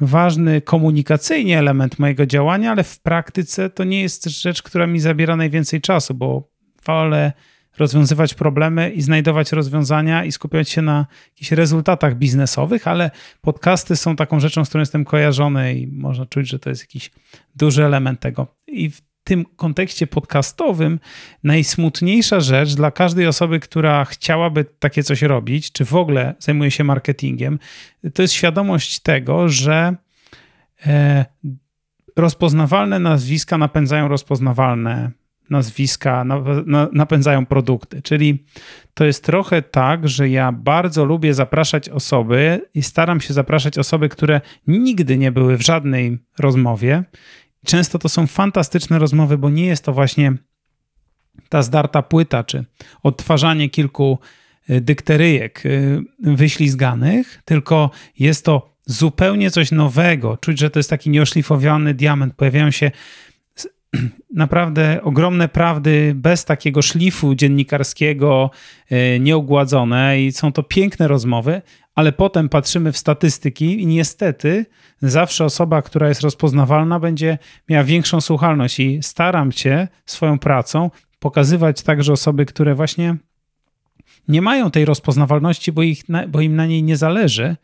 ważny komunikacyjnie element mojego działania, ale w praktyce to nie jest rzecz, która mi zabiera najwięcej czasu, bo wolę rozwiązywać problemy i znajdować rozwiązania i skupiać się na jakichś rezultatach biznesowych, ale podcasty są taką rzeczą, z którą jestem kojarzony i można czuć, że to jest jakiś duży element tego. I w tym kontekście podcastowym najsmutniejsza rzecz dla każdej osoby, która chciałaby takie coś robić, czy w ogóle zajmuje się marketingiem, to jest świadomość tego, że e, rozpoznawalne nazwiska napędzają rozpoznawalne nazwiska, napędzają produkty. Czyli to jest trochę tak, że ja bardzo lubię zapraszać osoby i staram się zapraszać osoby, które nigdy nie były w żadnej rozmowie. Często to są fantastyczne rozmowy, bo nie jest to właśnie ta zdarta płyta, czy odtwarzanie kilku y, dykteryjek y, wyślizganych, tylko jest to zupełnie coś nowego. Czuć, że to jest taki nieoszlifowany diament. Pojawiają się *clears throat* naprawdę ogromne prawdy bez takiego szlifu dziennikarskiego, e, nieugładzone i są to piękne rozmowy, ale potem patrzymy w statystyki i niestety zawsze osoba, która jest rozpoznawalna, będzie miała większą słuchalność i staram się swoją pracą pokazywać także osoby, które właśnie nie mają tej rozpoznawalności, bo, ich, bo im na niej nie zależy,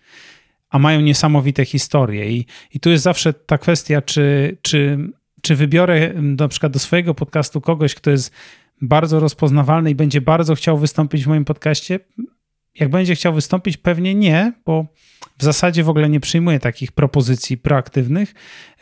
a mają niesamowite historie. I, i tu jest zawsze ta kwestia, czy, czy czy wybiorę na przykład do swojego podcastu kogoś, kto jest bardzo rozpoznawalny i będzie bardzo chciał wystąpić w moim podcaście? Jak będzie chciał wystąpić, pewnie nie, bo w zasadzie w ogóle nie przyjmuję takich propozycji proaktywnych,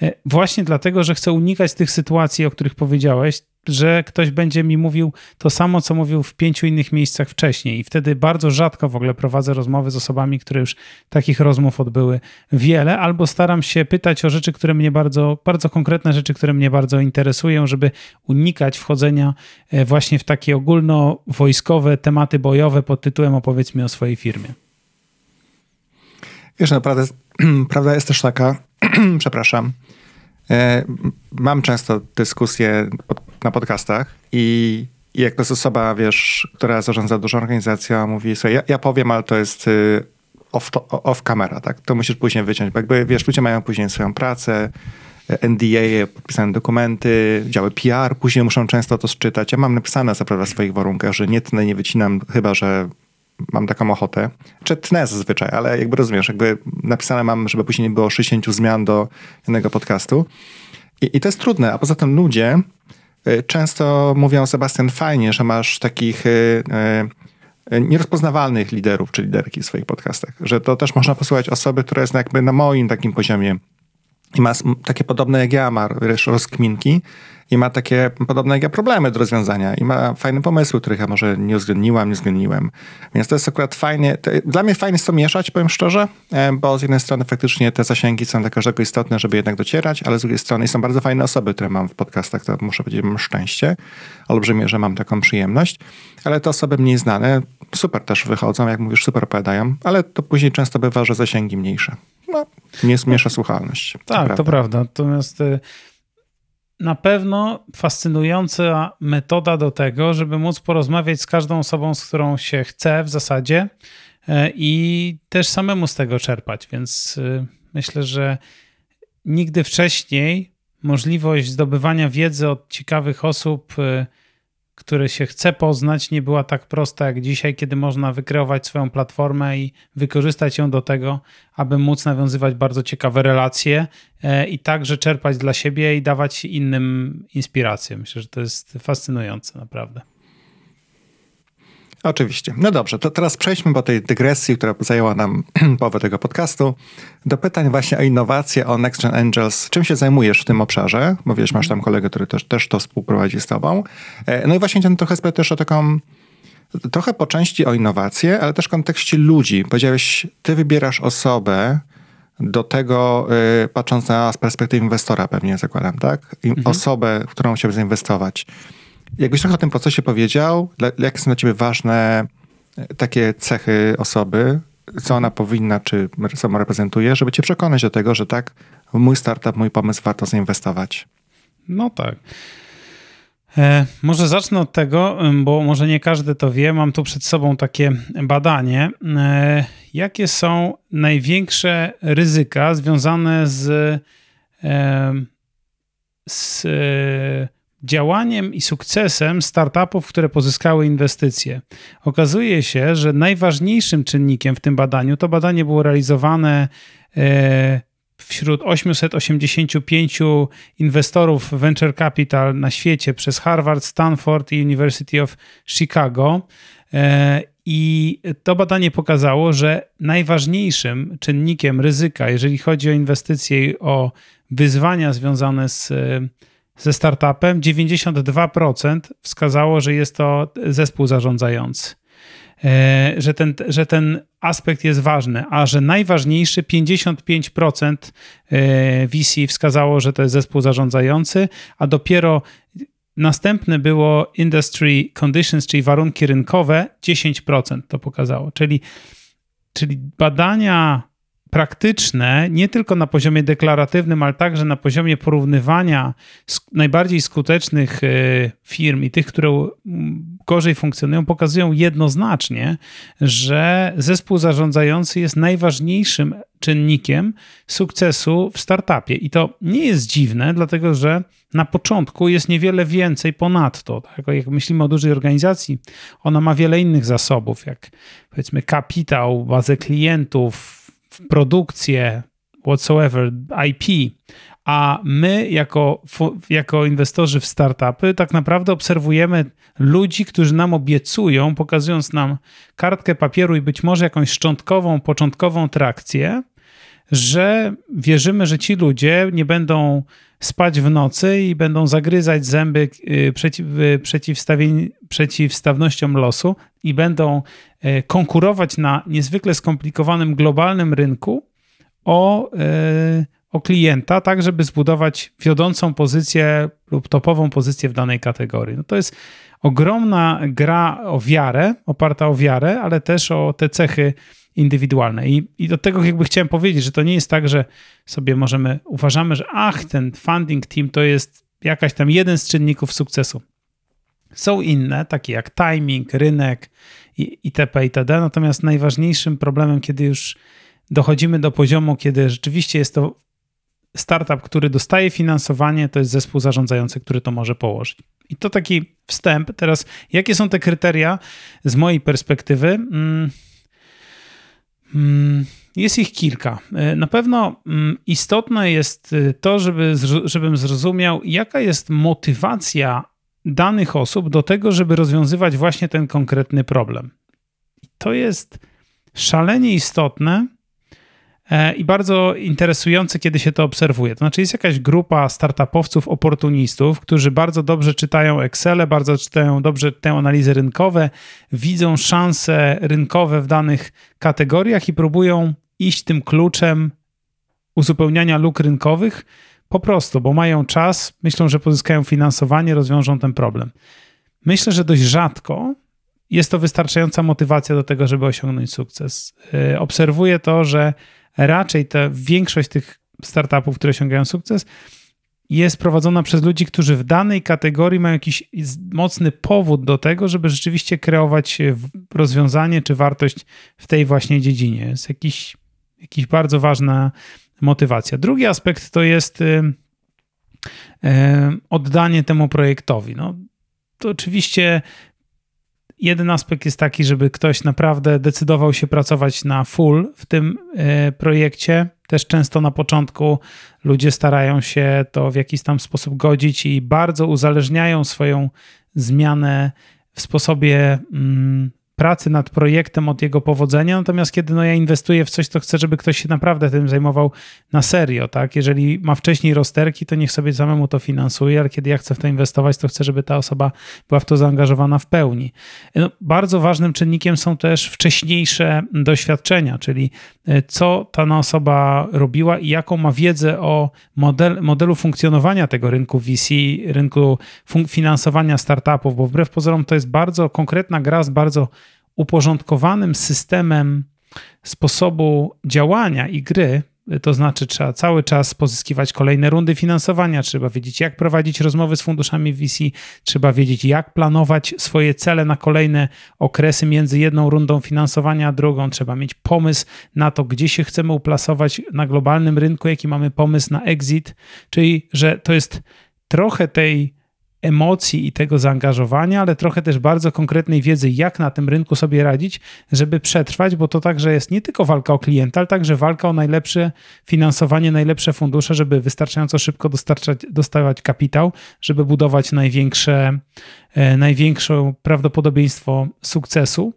e, właśnie dlatego, że chcę unikać tych sytuacji, o których powiedziałeś, że ktoś będzie mi mówił to samo, co mówił w pięciu innych miejscach wcześniej. I wtedy bardzo rzadko w ogóle prowadzę rozmowy z osobami, które już takich rozmów odbyły wiele, albo staram się pytać o rzeczy, które mnie bardzo, bardzo konkretne rzeczy, które mnie bardzo interesują, żeby unikać wchodzenia e, właśnie w takie ogólnowojskowe tematy bojowe pod tytułem opowiedz mi o swojej firmie. Wiesz, naprawdę, *clears throat* prawda jest też taka, *clears throat* przepraszam, e, mam często dyskusje na podcastach i, i jak to jest osoba, wiesz, która zarządza dużą organizacją, mówi sobie, ja, ja powiem, ale to jest y, off, to, off camera, tak? To musisz później wyciąć, bo jakby, wiesz, ludzie mają później swoją pracę, NDA, podpisane dokumenty, działy PR, później muszą często to czytać. Ja mam napisane co prawda w swoich warunkach, że nie tnę, nie wycinam, chyba że mam taką ochotę. Czy tnę zazwyczaj, ale jakby rozumiesz, jakby napisane mam, żeby później nie było 60 zmian do jednego podcastu. I, i to jest trudne, a poza tym ludzie y, często mówią, Sebastian, fajnie, że masz takich y, y, nierozpoznawalnych liderów czy liderki w swoich podcastach, że to też można posłuchać osoby, która jest jakby na moim takim poziomie i ma takie podobne jak ja, ma rozkminki i ma takie podobne jak ja problemy do rozwiązania i ma fajne pomysły, których ja może nie uwzględniłam, nie uwzględniłem. Więc to jest akurat fajnie, to, dla mnie fajnie jest to mieszać, powiem szczerze, e, bo z jednej strony faktycznie te zasięgi są dla każdego istotne, żeby jednak docierać, ale z drugiej strony są bardzo fajne osoby, które mam w podcastach, to muszę powiedzieć, mam szczęście, olbrzymie, że mam taką przyjemność, ale te osoby mniej znane super też wychodzą, jak mówisz, super opowiadają, ale to później często bywa, że zasięgi mniejsze. No, nie zmniejsza słuchalność. Tak, to prawda. To prawda. Natomiast y, na pewno fascynująca metoda do tego, żeby móc porozmawiać z każdą osobą, z którą się chce w zasadzie e, i też samemu z tego czerpać. Więc y, myślę, że nigdy wcześniej możliwość zdobywania wiedzy od ciekawych osób który się chce poznać, nie była tak prosta jak dzisiaj, kiedy można wykreować swoją platformę i wykorzystać ją do tego, aby móc nawiązywać bardzo ciekawe relacje e, i także czerpać dla siebie i dawać innym inspirację. Myślę, że to jest fascynujące, naprawdę. Oczywiście. No dobrze, to teraz przejdźmy po tej dygresji, która zajęła nam *clears throat* połowę tego podcastu, do pytań właśnie o innowacje, o Next Gen Angels. Czym się zajmujesz w tym obszarze? Bo wiesz, masz tam kolegę, który też, też to współprowadzi z tobą. E, no i właśnie chciałem trochę spytać też o taką, trochę po części o innowacje, ale też w kontekście ludzi. Powiedziałeś, ty wybierasz osobę, do tego, y, patrząc na z perspektywy inwestora pewnie zakładam, tak? Mhm. Osobę, w którą chciałbyś zainwestować. Jakbyś trochę o tym procesie powiedział, jakie są dla ciebie ważne e, takie cechy osoby, co ona powinna, czy samo reprezentuje, żeby cię przekonać do tego, że tak, mój startup, mój pomysł warto zainwestować. No tak. E, może zacznę od tego, bo może nie każdy to wie. Mam tu przed sobą takie badanie. E, jakie są największe ryzyka związane z, e, z działaniem i sukcesem startupów, które pozyskały inwestycje. Okazuje się, że najważniejszym czynnikiem w tym badaniu, to badanie było realizowane e, wśród 885 inwestorów venture capital na świecie przez Harvard, Stanford i University of Chicago. E, I to badanie pokazało, że najważniejszym czynnikiem ryzyka, jeżeli chodzi o inwestycje i o wyzwania związane z ze startupem 92% wskazało, że jest to zespół zarządzający. E, że ten, że ten aspekt jest ważny, a że najważniejszy 55% e, VC wskazało, że to jest zespół zarządzający, a dopiero następne było industry conditions, czyli warunki rynkowe, 10% to pokazało. Czyli, czyli badania praktyczne, nie tylko na poziomie deklaratywnym, ale także na poziomie porównywania najbardziej skutecznych e, firm i tych, które gorzej funkcjonują, pokazują jednoznacznie, że zespół zarządzający jest najważniejszym czynnikiem sukcesu w startupie. I to nie jest dziwne, dlatego że na początku jest niewiele więcej ponadto. Tak? Jak myślimy o dużej organizacji, ona ma wiele innych zasobów, jak powiedzmy kapitał, bazę klientów, produkcję, whatsoever, IP, a my jako, jako inwestorzy w startupy tak naprawdę obserwujemy ludzi, którzy nam obiecują, pokazując nam kartkę papieru i być może jakąś szczątkową, początkową trakcję, że wierzymy, że ci ludzie nie będą spać w nocy i będą zagryzać zęby y, przeciw, y, przeciwstawnościom losu i będą y, konkurować na niezwykle skomplikowanym globalnym rynku o, o klienta, tak żeby zbudować wiodącą pozycję lub topową pozycję w danej kategorii. No to jest ogromna gra o wiarę, oparta o wiarę, ale też o te cechy indywidualne. I, I do tego jakby chciałem powiedzieć, że to nie jest tak, że sobie możemy, uważamy, że ach, ten funding team to jest jakaś tam jeden z czynników sukcesu. Są inne, takie jak timing, rynek itp. itd. Natomiast najważniejszym problemem, kiedy już dochodzimy do poziomu, kiedy rzeczywiście jest to startup, który dostaje finansowanie, to jest zespół zarządzający, który to może położyć. I to taki wstęp. Teraz, jakie są te kryteria z mojej perspektywy? Mm, jest ich kilka. E, na pewno mm, istotne jest e, to, żeby, żebym zrozumiał, jaka jest motywacja danych osób do tego, żeby rozwiązywać właśnie ten konkretny problem. To jest szalenie istotne i bardzo interesujące, kiedy się to obserwuje. To znaczy, jest jakaś grupa startupowców, oportunistów, którzy bardzo dobrze czytają Excel, bardzo czytają dobrze te analizy rynkowe, widzą szanse rynkowe w danych kategoriach i próbują iść tym kluczem uzupełniania luk rynkowych po prostu, bo mają czas, myślą, że pozyskają finansowanie, rozwiążą ten problem. Myślę, że dość rzadko jest to wystarczająca motywacja do tego, żeby osiągnąć sukces. Y, obserwuję to, że raczej ta większość tych startupów, które osiągają sukces, jest prowadzona przez ludzi, którzy w danej kategorii mają jakiś mocny powód do tego, żeby rzeczywiście kreować rozwiązanie czy wartość w tej właśnie dziedzinie. Jest jakiś, jakiś bardzo ważna motywacja. Drugi aspekt to jest y, y, oddanie temu projektowi. No, to oczywiście jeden aspekt jest taki, żeby ktoś naprawdę decydował się pracować na full w tym y, projekcie. Też często na początku ludzie starają się to w jakiś tam sposób godzić i bardzo uzależniają swoją zmianę w sposobie mm, pracy nad projektem od jego powodzenia, natomiast kiedy no, ja inwestuję w coś, to chcę, żeby ktoś się naprawdę tym zajmował na serio, tak? Jeżeli ma wcześniej rozterki, to niech sobie samemu to finansuje, ale kiedy ja chcę w to inwestować, to chcę, żeby ta osoba była w to zaangażowana w pełni. No, bardzo ważnym czynnikiem są też wcześniejsze doświadczenia, czyli e, co ta osoba robiła i jaką ma wiedzę o model, modelu funkcjonowania tego rynku VC, rynku finansowania startupów, bo wbrew pozorom to jest bardzo konkretna gra z bardzo uporządkowanym systemem sposobu działania i gry, to znaczy trzeba cały czas pozyskiwać kolejne rundy finansowania, trzeba wiedzieć, jak prowadzić rozmowy z funduszami VC, trzeba wiedzieć, jak planować swoje cele na kolejne okresy między jedną rundą finansowania a drugą, trzeba mieć pomysł na to, gdzie się chcemy uplasować na globalnym rynku, jaki mamy pomysł na exit, czyli że to jest trochę tej emocji i tego zaangażowania, ale trochę też bardzo konkretnej wiedzy, jak na tym rynku sobie radzić, żeby przetrwać, bo to także jest nie tylko walka o klienta, ale także walka o najlepsze finansowanie, najlepsze fundusze, żeby wystarczająco szybko dostarczać, dostawać kapitał, żeby budować największe, e, największe prawdopodobieństwo sukcesu.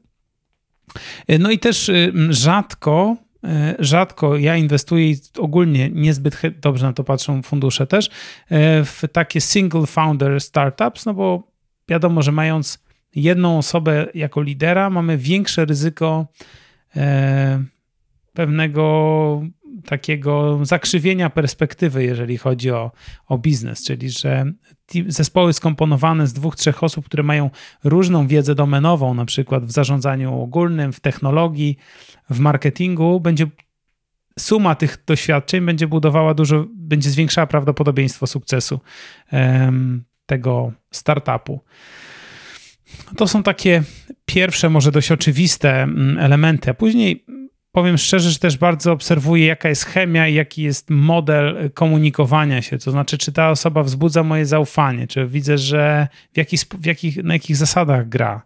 E, no i też y, rzadko E, rzadko ja inwestuję i ogólnie niezbyt dobrze na to patrzą fundusze też e, w takie single founder startups, no bo wiadomo, że mając jedną osobę jako lidera, mamy większe ryzyko e, pewnego takiego zakrzywienia perspektywy, jeżeli chodzi o, o biznes, czyli że zespoły skomponowane z dwóch, trzech osób, które mają różną wiedzę domenową, na przykład w zarządzaniu ogólnym, w technologii, w marketingu, będzie suma tych doświadczeń będzie budowała dużo, będzie zwiększała prawdopodobieństwo sukcesu um, tego startupu. To są takie pierwsze, może dość oczywiste mm, elementy, a później powiem szczerze, że też bardzo obserwuję, jaka jest chemia i jaki jest model komunikowania się. To znaczy, czy ta osoba wzbudza moje zaufanie, czy widzę, że w w na jakich zasadach gra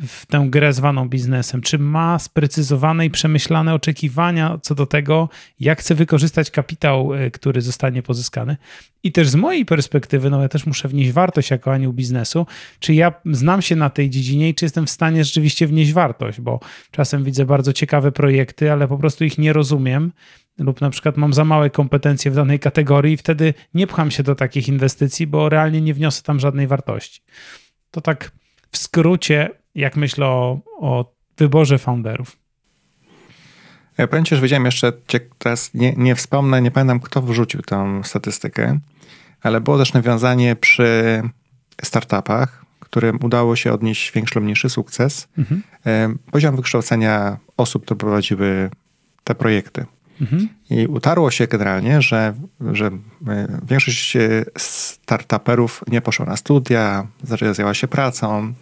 w tę grę zwaną biznesem? Czy ma sprecyzowane i przemyślane oczekiwania co do tego, jak chce wykorzystać kapitał, e, który zostanie pozyskany? I też z mojej perspektywy, no ja też muszę wnieść wartość jako anioł biznesu, czy ja znam się na tej dziedzinie i czy jestem w stanie rzeczywiście wnieść wartość, bo czasem widzę bardzo ciekawe projekty, ale po prostu ich nie rozumiem lub na przykład mam za małe kompetencje w danej kategorii i wtedy nie pcham się do takich inwestycji, bo realnie nie wniosę tam żadnej wartości. To tak w skrócie jak myślę o, o wyborze founderów. Ja powiem ci, że wiedziałem jeszcze, teraz nie, nie wspomnę, nie pamiętam kto wrzucił tę statystykę, ale było też nawiązanie przy startupach, którym udało się odnieść większy lub mniejszy sukces, mhm. poziom wykształcenia osób, które prowadziły te projekty. Mhm. I utarło się generalnie, że, że większość e, startuperów nie poszła na studia, zajęła się pracą,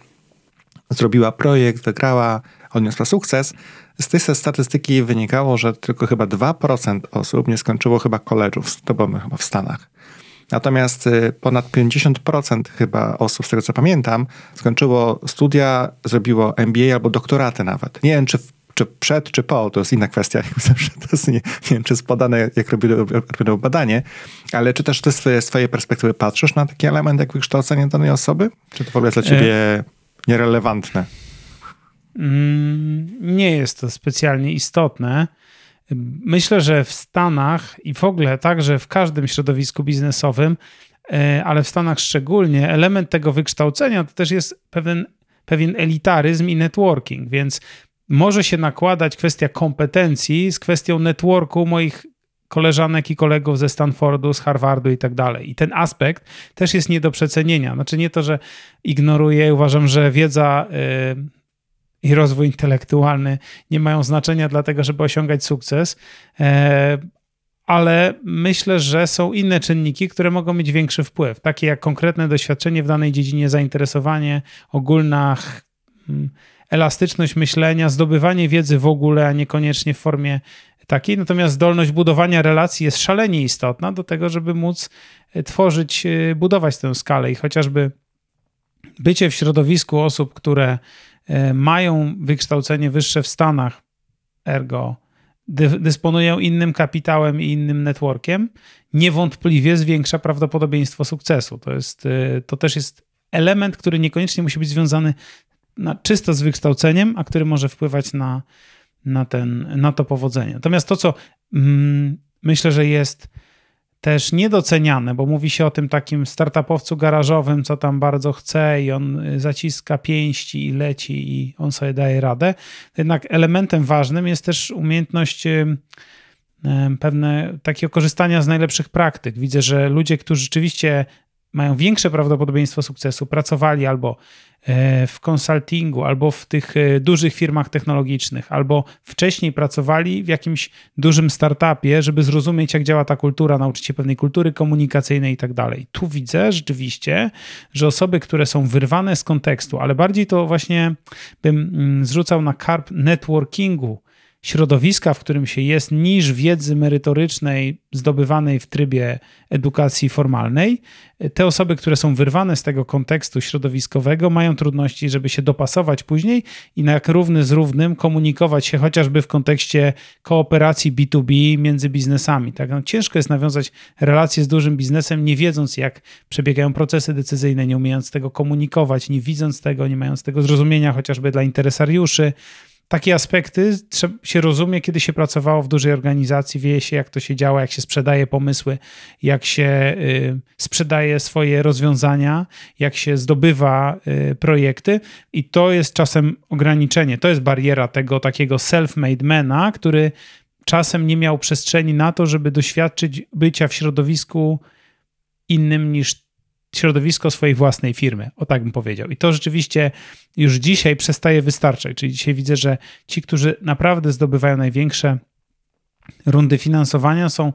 zrobiła projekt, wygrała, odniosła sukces. Z tej statystyki wynikało, że tylko chyba 2% osób nie skończyło chyba koleżów, to było chyba w Stanach. Natomiast y, ponad 50% chyba osób, z tego co pamiętam, skończyło studia, zrobiło MBA albo doktoraty nawet. Nie wiem, czy czy przed, czy po, to jest inna kwestia. *laughs* Zawsze to jest nie, nie wiem, czy jest podane, jak robią badanie, ale czy też ty z twojej perspektywy patrzysz na taki element jak wykształcenie danej osoby? Czy to w ogóle jest dla ciebie e... nierelewantne? Mm, nie jest to specjalnie istotne. Myślę, że w Stanach i w ogóle także w każdym środowisku biznesowym, e, ale w Stanach szczególnie, element tego wykształcenia to też jest pewien, pewien elitaryzm i networking, więc może się nakładać kwestia kompetencji z kwestią networku moich koleżanek i kolegów ze Stanfordu, z Harvardu i tak dalej. I ten aspekt też jest nie do przecenienia. Znaczy nie to, że ignoruję, uważam, że wiedza yy, i rozwój intelektualny nie mają znaczenia dla tego, żeby osiągać sukces, yy, ale myślę, że są inne czynniki, które mogą mieć większy wpływ, takie jak konkretne doświadczenie w danej dziedzinie, zainteresowanie, ogólna elastyczność myślenia, zdobywanie wiedzy w ogóle, a niekoniecznie w formie takiej. Natomiast zdolność budowania relacji jest szalenie istotna do tego, żeby móc e, tworzyć, e, budować tę skalę i chociażby bycie w środowisku osób, które e, mają wykształcenie wyższe w Stanach, ergo dysponują innym kapitałem i innym networkiem, niewątpliwie zwiększa prawdopodobieństwo sukcesu. To, jest, to też jest element, który niekoniecznie musi być związany na, czysto z wykształceniem, a który może wpływać na, na, ten, na to powodzenie. Natomiast to, co mm, myślę, że jest też niedoceniane, bo mówi się o tym takim startupowcu garażowym, co tam bardzo chce i on zaciska pięści i leci i on sobie daje radę. Jednak elementem ważnym jest też umiejętność pewne takiego korzystania z najlepszych praktyk. Widzę, że ludzie, którzy rzeczywiście mają większe prawdopodobieństwo sukcesu, pracowali albo e, w konsultingu, albo w tych e, dużych firmach technologicznych, albo wcześniej pracowali w jakimś dużym startupie, żeby zrozumieć, jak działa ta kultura, nauczyć się pewnej kultury komunikacyjnej i tak dalej. Tu widzę rzeczywiście, że osoby, które są wyrwane z kontekstu, ale bardziej to właśnie bym mm, zrzucał na karp networkingu, środowiska, w którym się jest, niż wiedzy merytorycznej zdobywanej w trybie edukacji formalnej. Te osoby, które są wyrwane z tego kontekstu środowiskowego, mają trudności, żeby się dopasować później i na jak równy z równym komunikować się chociażby w kontekście kooperacji B2B między biznesami. Tak? No, ciężko jest nawiązać relacje z dużym biznesem, nie wiedząc, jak przebiegają procesy decyzyjne, nie umiejąc tego komunikować, nie widząc tego, nie mając tego zrozumienia chociażby dla interesariuszy takie aspekty się rozumie, kiedy się pracowało w dużej organizacji, wie się, jak to się działa, jak się sprzedaje pomysły, jak się y, sprzedaje swoje rozwiązania, jak się zdobywa y, projekty, i to jest czasem ograniczenie. To jest bariera tego takiego self-made mana, który czasem nie miał przestrzeni na to, żeby doświadczyć bycia w środowisku innym niż środowisko swojej własnej firmy, o tak bym powiedział. I to rzeczywiście już dzisiaj przestaje wystarczać. Czyli dzisiaj widzę, że ci, którzy naprawdę zdobywają największe rundy finansowania, są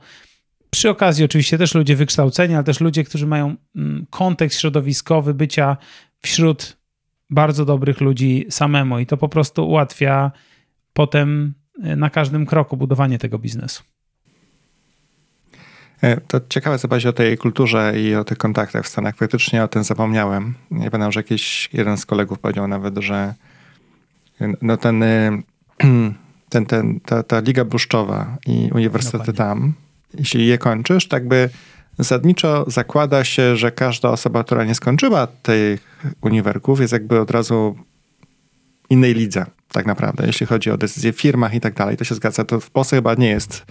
przy okazji oczywiście też ludzie wykształceni, ale też ludzie, którzy mają mm, kontekst środowiskowy bycia wśród bardzo dobrych ludzi samemu i to po prostu ułatwia potem e, na każdym kroku budowanie tego biznesu. E, to ciekawe zobaczyć o tej kulturze i o tych kontaktach w Stanach. Faktycznie o tym zapomniałem. Nie pamiętam, że jakiś jeden z kolegów powiedział nawet, że no ten, y, *clears throat* ten, ten, ta, ta liga bluszczowa i uniwersytety tam, jeśli je kończysz, tak by zasadniczo zakłada się, że każda osoba, która nie skończyła tych uniwerków jest jakby od razu innej lidze, tak naprawdę. Jeśli chodzi o decyzje w firmach i tak dalej, to się zgadza. To w Polsce chyba nie jest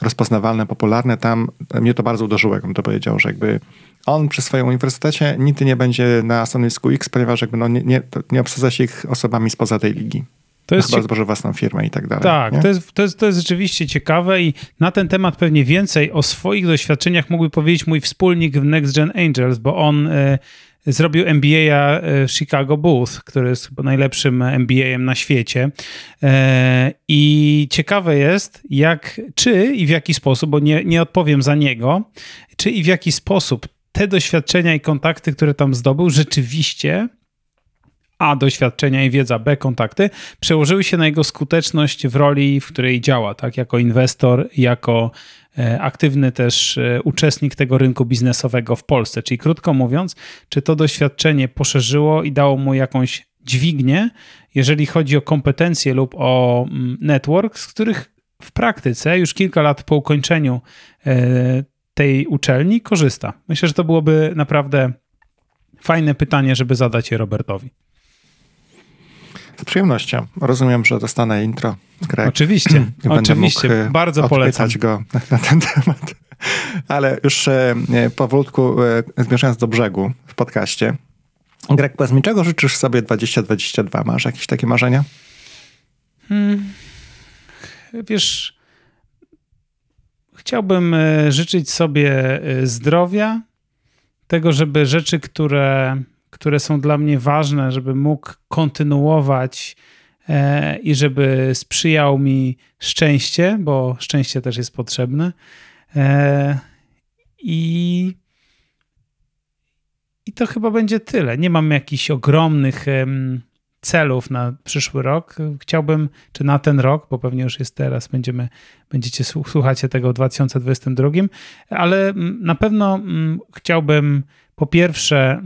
rozpoznawalne, popularne, tam mnie to bardzo uderzyło, jakbym to powiedział, że jakby on przy swoim uniwersytecie nigdy nie będzie na stanowisku X, ponieważ jakby no nie, nie, nie obsadza się ich osobami spoza tej ligi. To jest chyba zboże własną firmę i tak dalej. Tak, to jest, to, jest, to jest rzeczywiście ciekawe i na ten temat pewnie więcej o swoich doświadczeniach mógłby powiedzieć mój wspólnik w Next Gen Angels, bo on y, zrobił MBA w Chicago Booth, który jest chyba najlepszym MBA-em na świecie. E, I ciekawe jest, jak, czy i w jaki sposób, bo nie, nie odpowiem za niego, czy i w jaki sposób te doświadczenia i kontakty, które tam zdobył, rzeczywiście A doświadczenia i wiedza, B kontakty, przełożyły się na jego skuteczność w roli, w której działa, tak, jako inwestor, jako e, aktywny też e, uczestnik tego rynku biznesowego w Polsce. Czyli krótko mówiąc, czy to doświadczenie poszerzyło i dało mu jakąś dźwignię, jeżeli chodzi o kompetencje lub o mm, network, z których w praktyce już kilka lat po ukończeniu e, tej uczelni korzysta. Myślę, że to byłoby naprawdę fajne pytanie, żeby zadać je Robertowi. Z przyjemnością. Rozumiem, że dostanę intro. Greg. Oczywiście, oczywiście. Mógł bardzo polecam. go na ten temat. Ale już e, powolutku e, zmierzając do brzegu w podcaście. Greg, powiedz mi, czego życzysz sobie 2022? Masz jakieś takie marzenia? Hmm. Wiesz, chciałbym e, życzyć sobie zdrowia, tego, żeby rzeczy, które które są dla mnie ważne, żeby mógł kontynuować e, i żeby sprzyjał mi szczęście, bo szczęście też jest potrzebne. E, I, i to chyba będzie tyle. Nie mam jakichś ogromnych celów na przyszły rok. Chciałbym, czy na ten rok, bo pewnie już jest teraz, będziemy, będziecie słuchacie tego w 2022, ale na pewno chciałbym po pierwsze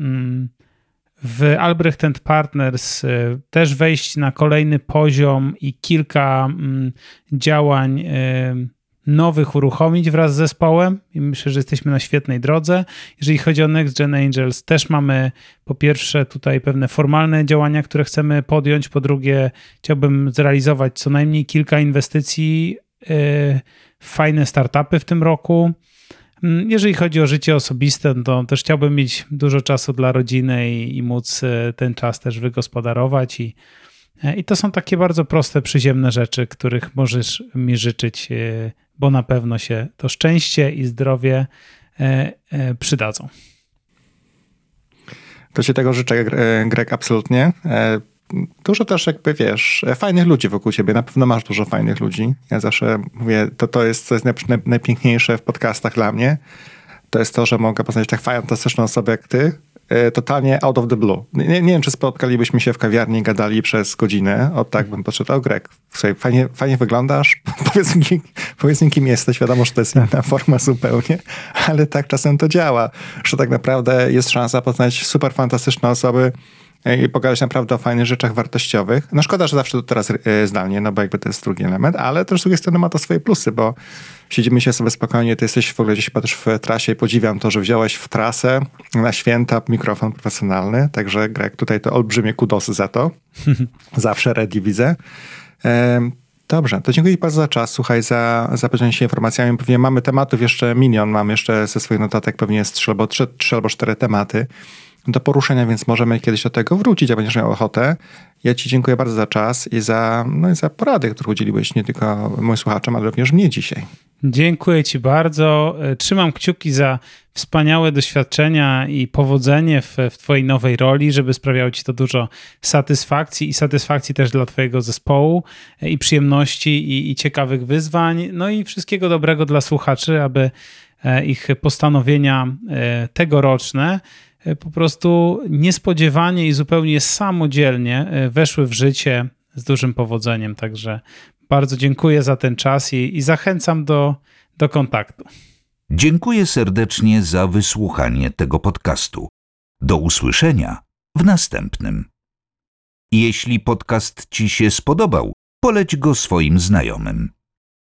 w Albrecht Partners y, też wejść na kolejny poziom i kilka mm, działań y, nowych uruchomić wraz z zespołem i myślę, że jesteśmy na świetnej drodze. Jeżeli chodzi o Next Gen Angels, też mamy po pierwsze tutaj pewne formalne działania, które chcemy podjąć, po drugie chciałbym zrealizować co najmniej kilka inwestycji y, w fajne startupy w tym roku. Mm, jeżeli chodzi o życie osobiste, to też chciałbym mieć dużo czasu dla rodziny i, i móc e, ten czas też wygospodarować. I, e, I to są takie bardzo proste, przyziemne rzeczy, których możesz mi życzyć, e, bo na pewno się to szczęście i zdrowie przydadzą. To ci tego życzę, Greg, absolutnie dużo też jakby, wiesz, fajnych ludzi wokół ciebie. Na pewno masz dużo fajnych ludzi. Ja zawsze mówię, to, to jest, co najpiękniejsze w podcastach dla mnie. To jest to, że mogę poznać tak fantastyczną osobę jak ty, e, totalnie out of the blue. Nie, nie wiem, czy spotkalibyśmy się w kawiarni gadali przez godzinę. O tak bym o Greg, słuchaj, fajnie, fajnie wyglądasz, *laughs* powiedz mi, powiedz mi, kim jesteś. Wiadomo, że to jest inna forma zupełnie, ale tak czasem to działa, że tak naprawdę jest szansa poznać super fantastyczne osoby, i pogadać naprawdę o fajnych rzeczach wartościowych. No szkoda, że zawsze to teraz e, zdalnie, no bo jakby to jest drugi element, ale też z drugiej strony ma to swoje plusy, bo siedzimy się sobie spokojnie, ty jesteś w ogóle gdzieś też w trasie i podziwiam to, że wziąłeś w trasę na święta mikrofon profesjonalny, także Greg, tutaj to olbrzymie kudosy za to. *laughs* zawsze ready widzę. Dobrze, to dziękuję bardzo za czas. Słuchaj, za, za podzielenie się informacjami. Pewnie mamy tematów jeszcze milion, mam jeszcze ze swoich notatek pewnie jest trzy albo, trzy, trzy albo cztery tematy do poruszenia, więc możemy kiedyś do tego wrócić, jak będziesz miał ochotę. Ja Ci dziękuję bardzo za czas i za, no i za porady, które udzieliłeś nie tylko moim słuchaczom, ale również mnie dzisiaj. Dziękuję Ci bardzo. Trzymam kciuki za wspaniałe doświadczenia i powodzenie w, w Twojej nowej roli, żeby sprawiało Ci to dużo satysfakcji i satysfakcji też dla Twojego zespołu i przyjemności i, i ciekawych wyzwań. No i wszystkiego dobrego dla słuchaczy, aby e, ich postanowienia e, tegoroczne E, po prostu niespodziewanie i zupełnie samodzielnie e, weszły w życie z dużym powodzeniem. Także bardzo dziękuję za ten czas i, i zachęcam do, do kontaktu. Dziękuję serdecznie za wysłuchanie tego podcastu. Do usłyszenia w następnym. Jeśli podcast Ci się spodobał, poleć go swoim znajomym.